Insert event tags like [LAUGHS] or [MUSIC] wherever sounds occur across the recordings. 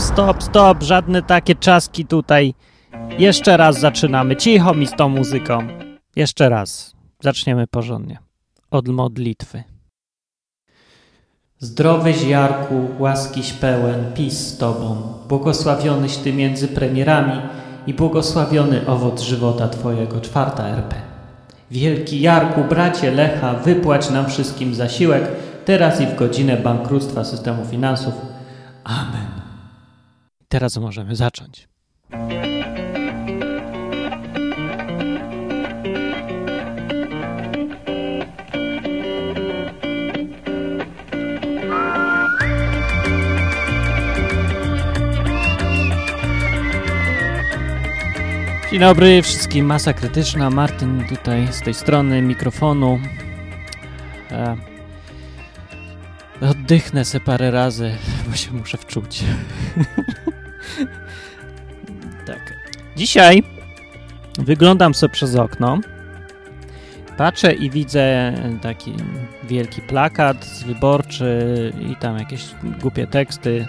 stop, stop, żadne takie czaski tutaj. Jeszcze raz zaczynamy. Cicho mi z tą muzyką. Jeszcze raz. Zaczniemy porządnie. Od modlitwy. Zdrowyś Jarku, łaskiś pełen, pis z Tobą, błogosławionyś Ty między premierami i błogosławiony owoc żywota Twojego, czwarta RP. Wielki Jarku, bracie Lecha, wypłać nam wszystkim zasiłek, teraz i w godzinę bankructwa systemu finansów. Amen. Teraz możemy zacząć. Dzień dobry wszystkim, masa krytyczna, Martin tutaj z tej strony mikrofonu. E, oddychnę se parę razy, bo się muszę wczuć. [LAUGHS] [LAUGHS] tak. Dzisiaj wyglądam sobie przez okno, patrzę i widzę taki wielki plakat wyborczy i tam jakieś głupie teksty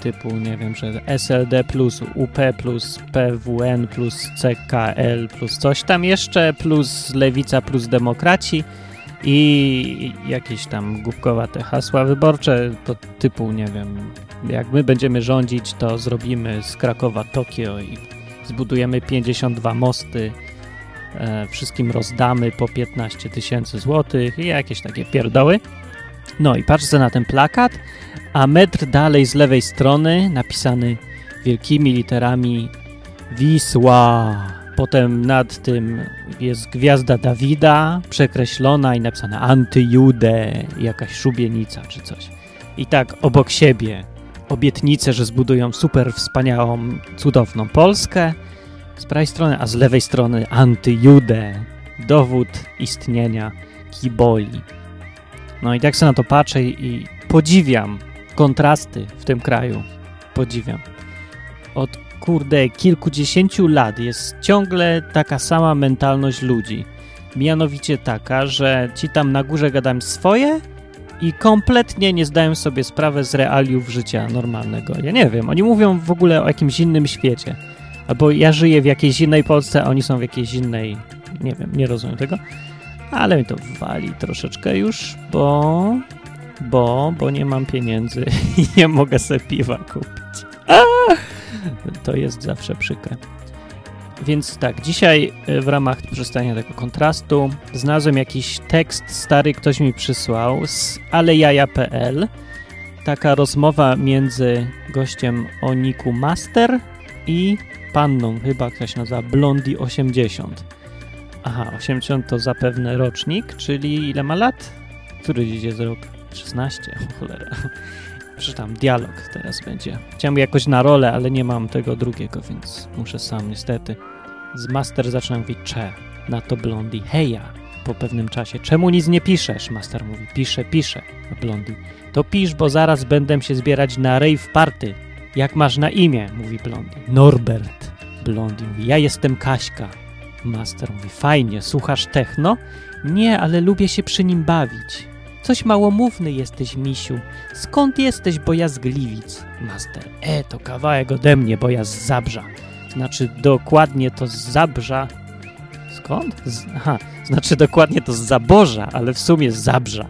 typu, nie wiem, że SLD plus UP plus PWN plus CKL plus coś tam jeszcze, plus Lewica plus Demokraci i jakieś tam głupkowate hasła wyborcze, to typu, nie wiem, jak my będziemy rządzić, to zrobimy z Krakowa Tokio i zbudujemy 52 mosty, e, wszystkim rozdamy po 15 tysięcy złotych i jakieś takie pierdoły. No i patrzę na ten plakat, a metr dalej z lewej strony napisany wielkimi literami Wisła. Potem nad tym jest gwiazda Dawida przekreślona i napisane antyjude, jakaś szubienica czy coś. I tak obok siebie obietnice, że zbudują super wspaniałą, cudowną Polskę z prawej strony, a z lewej strony antyjude, dowód istnienia kiboli. No i tak sobie na to patrzę i podziwiam kontrasty w tym kraju. Podziwiam. Od kurde kilkudziesięciu lat jest ciągle taka sama mentalność ludzi. Mianowicie taka, że ci tam na górze gadają swoje i kompletnie nie zdają sobie sprawy z realiów życia normalnego. Ja nie wiem, oni mówią w ogóle o jakimś innym świecie. Albo ja żyję w jakiejś innej Polsce, a oni są w jakiejś innej. Nie wiem, nie rozumiem tego. Ale mi to wali troszeczkę już, bo bo, bo nie mam pieniędzy [LAUGHS] i nie mogę sobie piwa kupić. A! To jest zawsze przykre. Więc tak, dzisiaj e, w ramach przystania tego kontrastu znalazłem jakiś tekst stary, ktoś mi przysłał z alejaja.pl. Taka rozmowa między gościem o niku Master i panną, chyba ktoś nazywa Blondie 80. Aha, 80 to zapewne rocznik, czyli ile ma lat? Który dziś jest rok? 16, [LAUGHS] cholera. Przeczytam dialog teraz będzie. Chciałem jakoś na rolę, ale nie mam tego drugiego, więc muszę sam niestety. Z Master zaczynam mówić cze. Na to Blondi. Heja. Po pewnym czasie. Czemu nic nie piszesz? Master mówi. Piszę, piszę. A Blondi. To pisz, bo zaraz będę się zbierać na rave party. Jak masz na imię? Mówi Blondi. Norbert. Blondi mówi. Ja jestem Kaśka. Master mówi. Fajnie. Słuchasz techno? Nie, ale lubię się przy nim bawić. Coś małomówny jesteś, misiu. Skąd jesteś, bo ja z Gliwic? Master. E, to kawałek ode mnie, bo ja z Zabrza. Znaczy, dokładnie to z Zabrza. Skąd? Z, aha, znaczy dokładnie to z Zaborza, ale w sumie z Zabrza.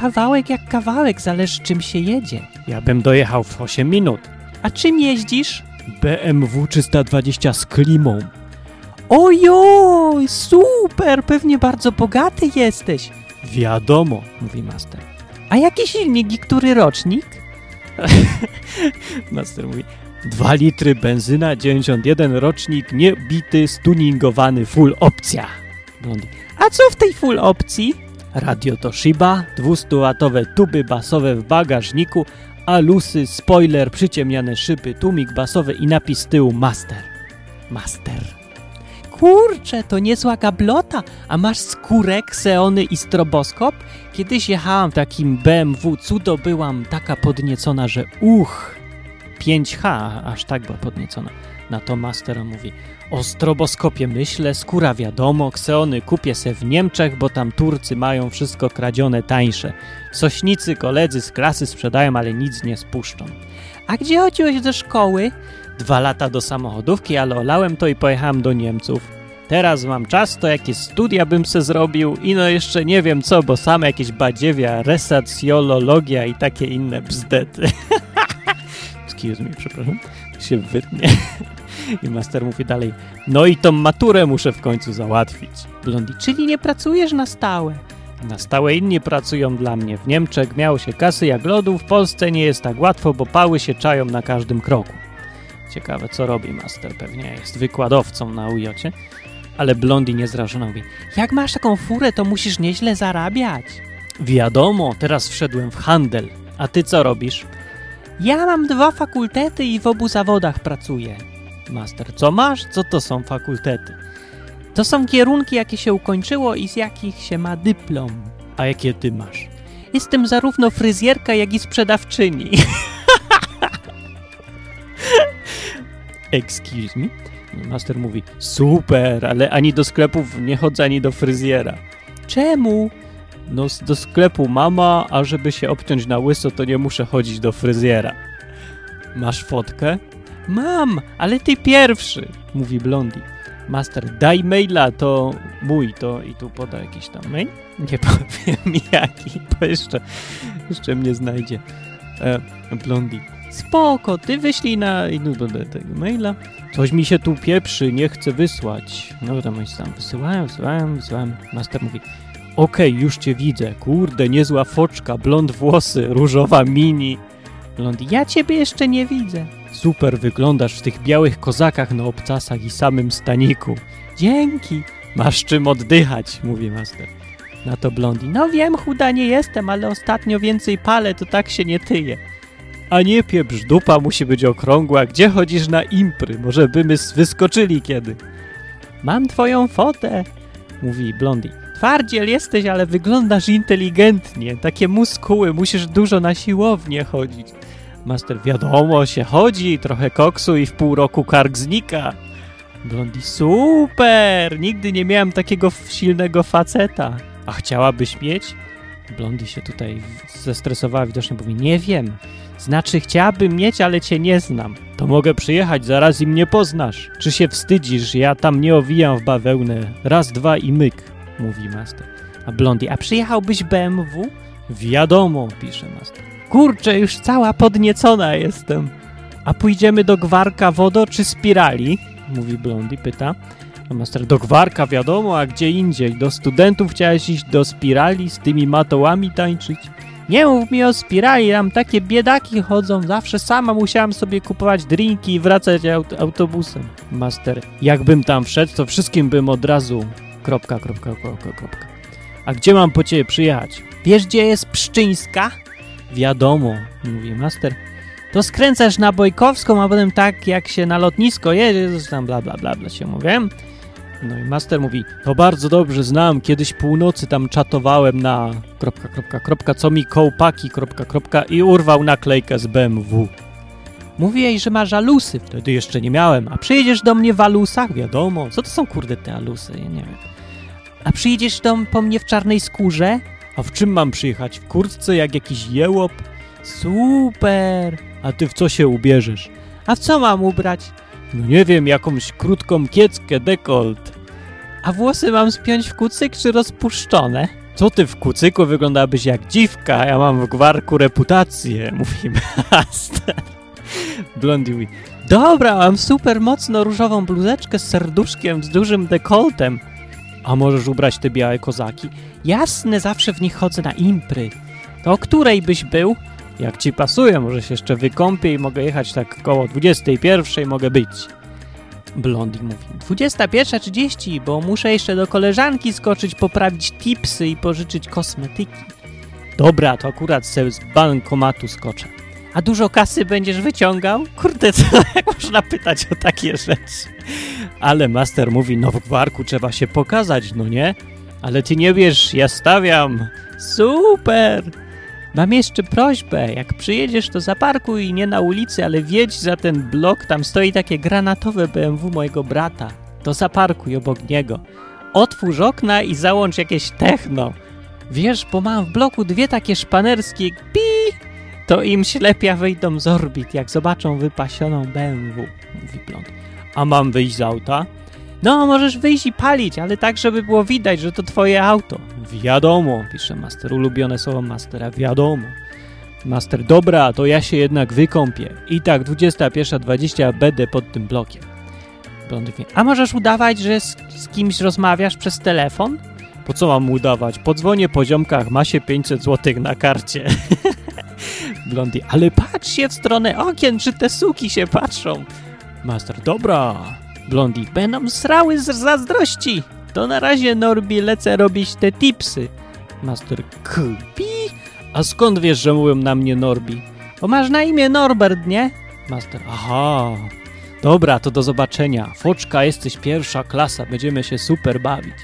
Kawałek jak kawałek, zależy czym się jedzie. Ja bym dojechał w 8 minut. A czym jeździsz? BMW 320 z klimą. Ojoj, super, pewnie bardzo bogaty jesteś. Wiadomo, mówi master. A jaki silnik i który rocznik? [LAUGHS] master mówi. 2 litry benzyna, 91 rocznik, niebity, stuningowany, full opcja. A co w tej full opcji? Radio Toshiba, 200-watowe tuby basowe w bagażniku, alusy, spoiler, przyciemniane szyby, tłumik basowy i napis z tyłu Master. Master. Kurczę, to niezła gablota. A masz skórek, Xeony i stroboskop? Kiedyś jechałam takim BMW, cudo byłam taka podniecona, że uch, 5H, aż tak była podniecona. Na to Master mówi, o stroboskopie myślę, skóra wiadomo, Xeony kupię se w Niemczech, bo tam Turcy mają wszystko kradzione tańsze. Sośnicy koledzy z klasy sprzedają, ale nic nie spuszczą. A gdzie chodziłeś do szkoły? Dwa lata do samochodówki, ale olałem to i pojechałem do Niemców. Teraz mam czas, to jakieś studia bym se zrobił i no jeszcze nie wiem co, bo same jakieś badziewia, resacjologia i takie inne bzdety. [LAUGHS] Excuse me, przepraszam. To się wytnie. [LAUGHS] I master mówi dalej, no i tą maturę muszę w końcu załatwić. Blondi, czyli nie pracujesz na stałe? Na stałe inni pracują dla mnie. W Niemczech miało się kasy jak lodu, w Polsce nie jest tak łatwo, bo pały się czają na każdym kroku. Ciekawe, co robi master. Pewnie jest wykładowcą na ujocie. Ale Blondi niezrażona mówi, jak masz taką furę, to musisz nieźle zarabiać. Wiadomo, teraz wszedłem w handel. A ty co robisz? Ja mam dwa fakultety i w obu zawodach pracuję. Master, co masz? Co to są fakultety? To są kierunki, jakie się ukończyło i z jakich się ma dyplom. A jakie ty masz? Jestem zarówno fryzjerka, jak i sprzedawczyni. [LAUGHS] Excuse me? Master mówi, super, ale ani do sklepów nie chodzę, ani do fryzjera. Czemu? No do sklepu mama, a żeby się obciąć na łyso, to nie muszę chodzić do fryzjera. Masz fotkę? Mam, ale ty pierwszy, mówi Blondi. Master, daj maila, to mój, to i tu poda jakiś tam mail. Nie [LAUGHS] powiem jaki, bo jeszcze, jeszcze mnie znajdzie. E, Blondi. Spoko, ty wyślij na do tego maila. Coś mi się tu pieprzy, nie chcę wysłać. No tam oni tam wysyłają, wysyłają, wysyłają. Master mówi, okej, okay, już cię widzę. Kurde, niezła foczka, blond włosy, różowa mini. Blondi, ja ciebie jeszcze nie widzę. Super wyglądasz w tych białych kozakach na obcasach i samym staniku. Dzięki. Masz czym oddychać, mówi master. Na to Blondi. No wiem, chuda nie jestem, ale ostatnio więcej palę, to tak się nie tyje. A nie pieprz, dupa musi być okrągła. Gdzie chodzisz na impry? Może by my wyskoczyli kiedy? Mam twoją fotę, mówi Blondi. Twardziel jesteś, ale wyglądasz inteligentnie. Takie muskuły, musisz dużo na siłownię chodzić. Master, wiadomo, się chodzi, trochę koksu i w pół roku kark znika. Blondi, super! Nigdy nie miałem takiego silnego faceta. A chciałabyś mieć? Blondi się tutaj zestresowała, widocznie mówi, nie wiem. Znaczy, chciałabym mieć, ale cię nie znam. To mogę przyjechać, zaraz i mnie poznasz. Czy się wstydzisz? Ja tam nie owijam w bawełnę. Raz, dwa i myk, mówi master. A Blondi, a przyjechałbyś BMW? Wiadomo, pisze master. Kurczę, już cała podniecona jestem. A pójdziemy do Gwarka Wodo czy Spirali? Mówi Blondi, pyta. A master, do Gwarka wiadomo, a gdzie indziej? Do studentów chciałeś iść do Spirali z tymi matołami tańczyć? Nie mów mi o spirali, tam takie biedaki chodzą. Zawsze sama musiałam sobie kupować drinki i wracać aut autobusem. Master, jakbym tam wszedł, to wszystkim bym od razu... Kropka, kropka, kropka, kropka. A gdzie mam po ciebie przyjechać? Wiesz, gdzie jest Pszczyńska? Wiadomo, mówi master. To skręcasz na Bojkowską, a potem tak jak się na lotnisko jedzie, tam bla bla bla bla się mówię. No i master mówi, to bardzo dobrze znam, kiedyś północy tam czatowałem na kropka, kropka, kropka, co mi kołpaki, kropka, kropka i urwał naklejkę z BMW. Mówi jej, że ma żalusy, wtedy jeszcze nie miałem, a przyjedziesz do mnie w alusach? Wiadomo, co to są kurde te alusy, ja nie wiem. A przyjedziesz do, po mnie w czarnej skórze? A w czym mam przyjechać? W kurtce jak jakiś jełop? Super! A ty w co się ubierzesz? A w co mam ubrać? No nie wiem, jakąś krótką kieckę, dekolt. A włosy mam spiąć w kucyk czy rozpuszczone? Co ty w kucyku wyglądałabyś jak dziwka, ja mam w gwarku reputację, mówi [LAUGHS] master. Blondie mówi, dobra, mam super mocno różową bluzeczkę z serduszkiem, z dużym dekoltem. A możesz ubrać te białe kozaki? Jasne, zawsze w nich chodzę na impry. To o której byś był? Jak ci pasuje, może się jeszcze wykąpię i mogę jechać tak koło 21, mogę być. Blondi mówi, 21.30, bo muszę jeszcze do koleżanki skoczyć, poprawić tipsy i pożyczyć kosmetyki. Dobra, to akurat se z bankomatu skoczę. A dużo kasy będziesz wyciągał? Kurde, [LAUGHS] co, jak można pytać o takie rzeczy? Ale master mówi, no w gwarku trzeba się pokazać, no nie? Ale ty nie wiesz, ja stawiam. Super! Mam jeszcze prośbę, jak przyjedziesz to zaparkuj nie na ulicy, ale wjedź za ten blok, tam stoi takie granatowe BMW mojego brata. To zaparkuj obok niego. Otwórz okna i załącz jakieś techno. Wiesz, bo mam w bloku dwie takie szpanerskie pi to im ślepia wyjdą z orbit, jak zobaczą wypasioną BMW, mówi blond. A mam wyjść z auta? No, możesz wyjść i palić, ale tak, żeby było widać, że to twoje auto. Wiadomo, pisze master, ulubione słowo mastera, wiadomo. Master, dobra, to ja się jednak wykąpię. I tak, 21.20 będę pod tym blokiem. Blond mówi, a możesz udawać, że z, z kimś rozmawiasz przez telefon? Po co mam udawać? Podzwonię po ziomkach, ma się 500 zł na karcie. [LAUGHS] Blondie, ale patrz się w stronę okien, czy te suki się patrzą. Master, dobra. Blondie, będą srały z zazdrości. To na razie, Norbi, lecę robić te tipsy. Master, kupi? A skąd wiesz, że mówią na mnie Norbi? Bo masz na imię Norbert, nie? Master, aha. Dobra, to do zobaczenia. Foczka, jesteś pierwsza klasa, będziemy się super bawić.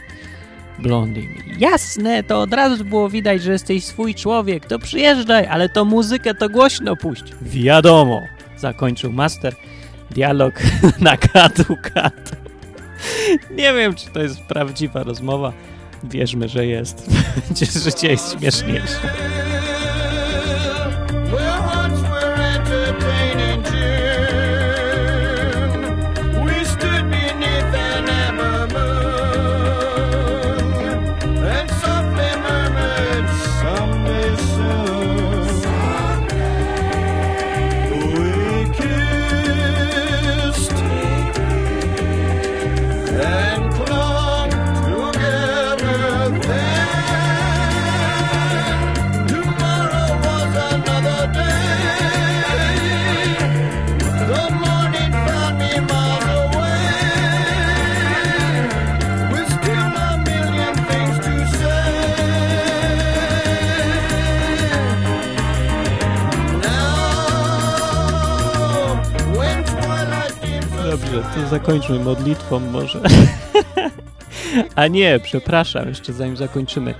Blondie. Jasne, to od razu było widać, że jesteś swój człowiek, to przyjeżdżaj, ale to muzykę to głośno puść. Wiadomo, zakończył master dialog [LAUGHS] na katu katu. Nie wiem, czy to jest prawdziwa rozmowa. Wierzmy, że jest. [LAUGHS] Życie jest śmieszniejsze. Zakończmy modlitwą może. [LAUGHS] A nie, przepraszam, jeszcze zanim zakończymy.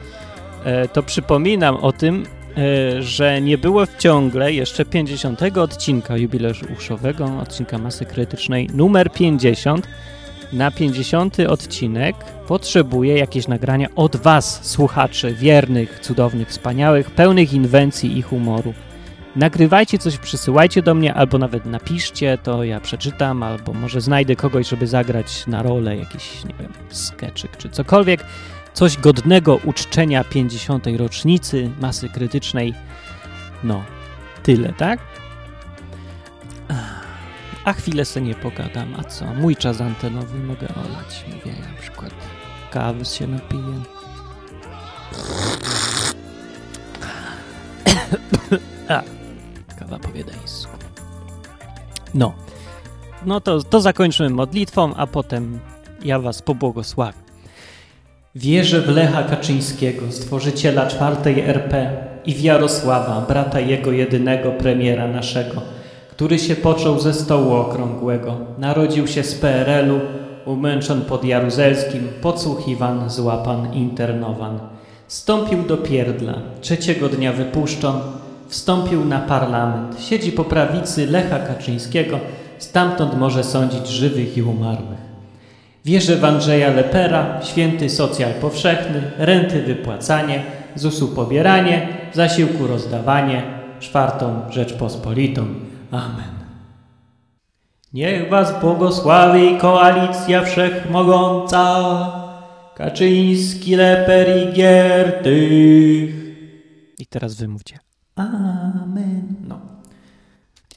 E, to przypominam o tym, e, że nie było ciągle jeszcze 50 odcinka jubileuszowego, odcinka masy krytycznej numer 50. Na 50 odcinek potrzebuję jakieś nagrania od Was, słuchaczy, wiernych, cudownych, wspaniałych, pełnych inwencji i humoru. Nagrywajcie coś, przysyłajcie do mnie, albo nawet napiszcie, to ja przeczytam, albo może znajdę kogoś, żeby zagrać na rolę jakiś, nie wiem, skeczyk czy cokolwiek. Coś godnego uczczenia 50. rocznicy masy krytycznej. No, tyle, tak? A chwilę sobie nie pogadam, a co? Mój czas antenowy mogę olać. Mówię na przykład kawy się napiję. [COUGHS] A, kawa po wiedeńsku. No. No to, to zakończymy modlitwą, a potem ja was pobłogosławię. Wierzę w Lecha Kaczyńskiego, stworzyciela czwartej RP i w Jarosława, brata jego jedynego premiera naszego, który się począł ze stołu okrągłego, narodził się z PRL-u, umęczon pod Jaruzelskim, podsłuchiwan, złapan, internowan. Stąpił do pierdla, trzeciego dnia wypuszczon, wstąpił na parlament, siedzi po prawicy Lecha Kaczyńskiego, stamtąd może sądzić żywych i umarłych. Wierzę w Andrzeja Lepera, święty socjal powszechny, renty wypłacanie, ZUS-u pobieranie, zasiłku rozdawanie, czwartą Rzeczpospolitą. Amen. Niech was błogosławi koalicja wszechmogąca, Kaczyński, Leper i Giertych. I teraz wymówcie. Amen. No.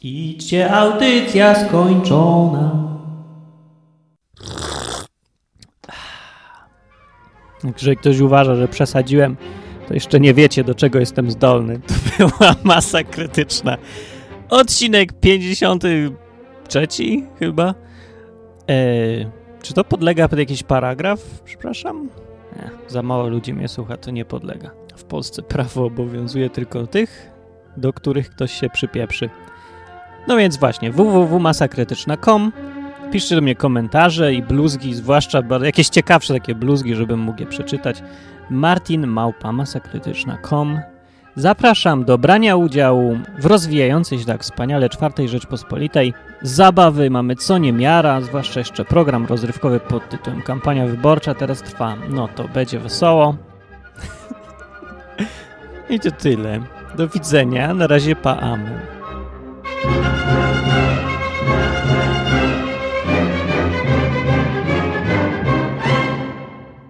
Idźcie, audycja skończona. [SIGHS] Jeżeli ktoś uważa, że przesadziłem, to jeszcze nie wiecie, do czego jestem zdolny. [LAUGHS] To była masa krytyczna. Odcinek 53 chyba. Eee, czy to podlega pod jakiś paragraf? Przepraszam. Nie, za mało ludzi mnie słucha, to nie podlega. W Polsce prawo obowiązuje tylko tych, do których ktoś się przypieprzy. No więc właśnie, www.masakrytyczna.com Piszcie do mnie komentarze i bluzgi, zwłaszcza jakieś ciekawsze takie bluzgi, żebym mógł je przeczytać. Martin Małpa, masakrytyczna.com Zapraszam do brania udziału w rozwijającej się tak wspaniale czwartej Rzeczpospolitej. Zabawy mamy co niemiara, zwłaszcza jeszcze program rozrywkowy pod tytułem Kampania Wyborcza teraz trwa. No to będzie wesoło. [LAUGHS] I to tyle. Do widzenia. Na razie pa, amen.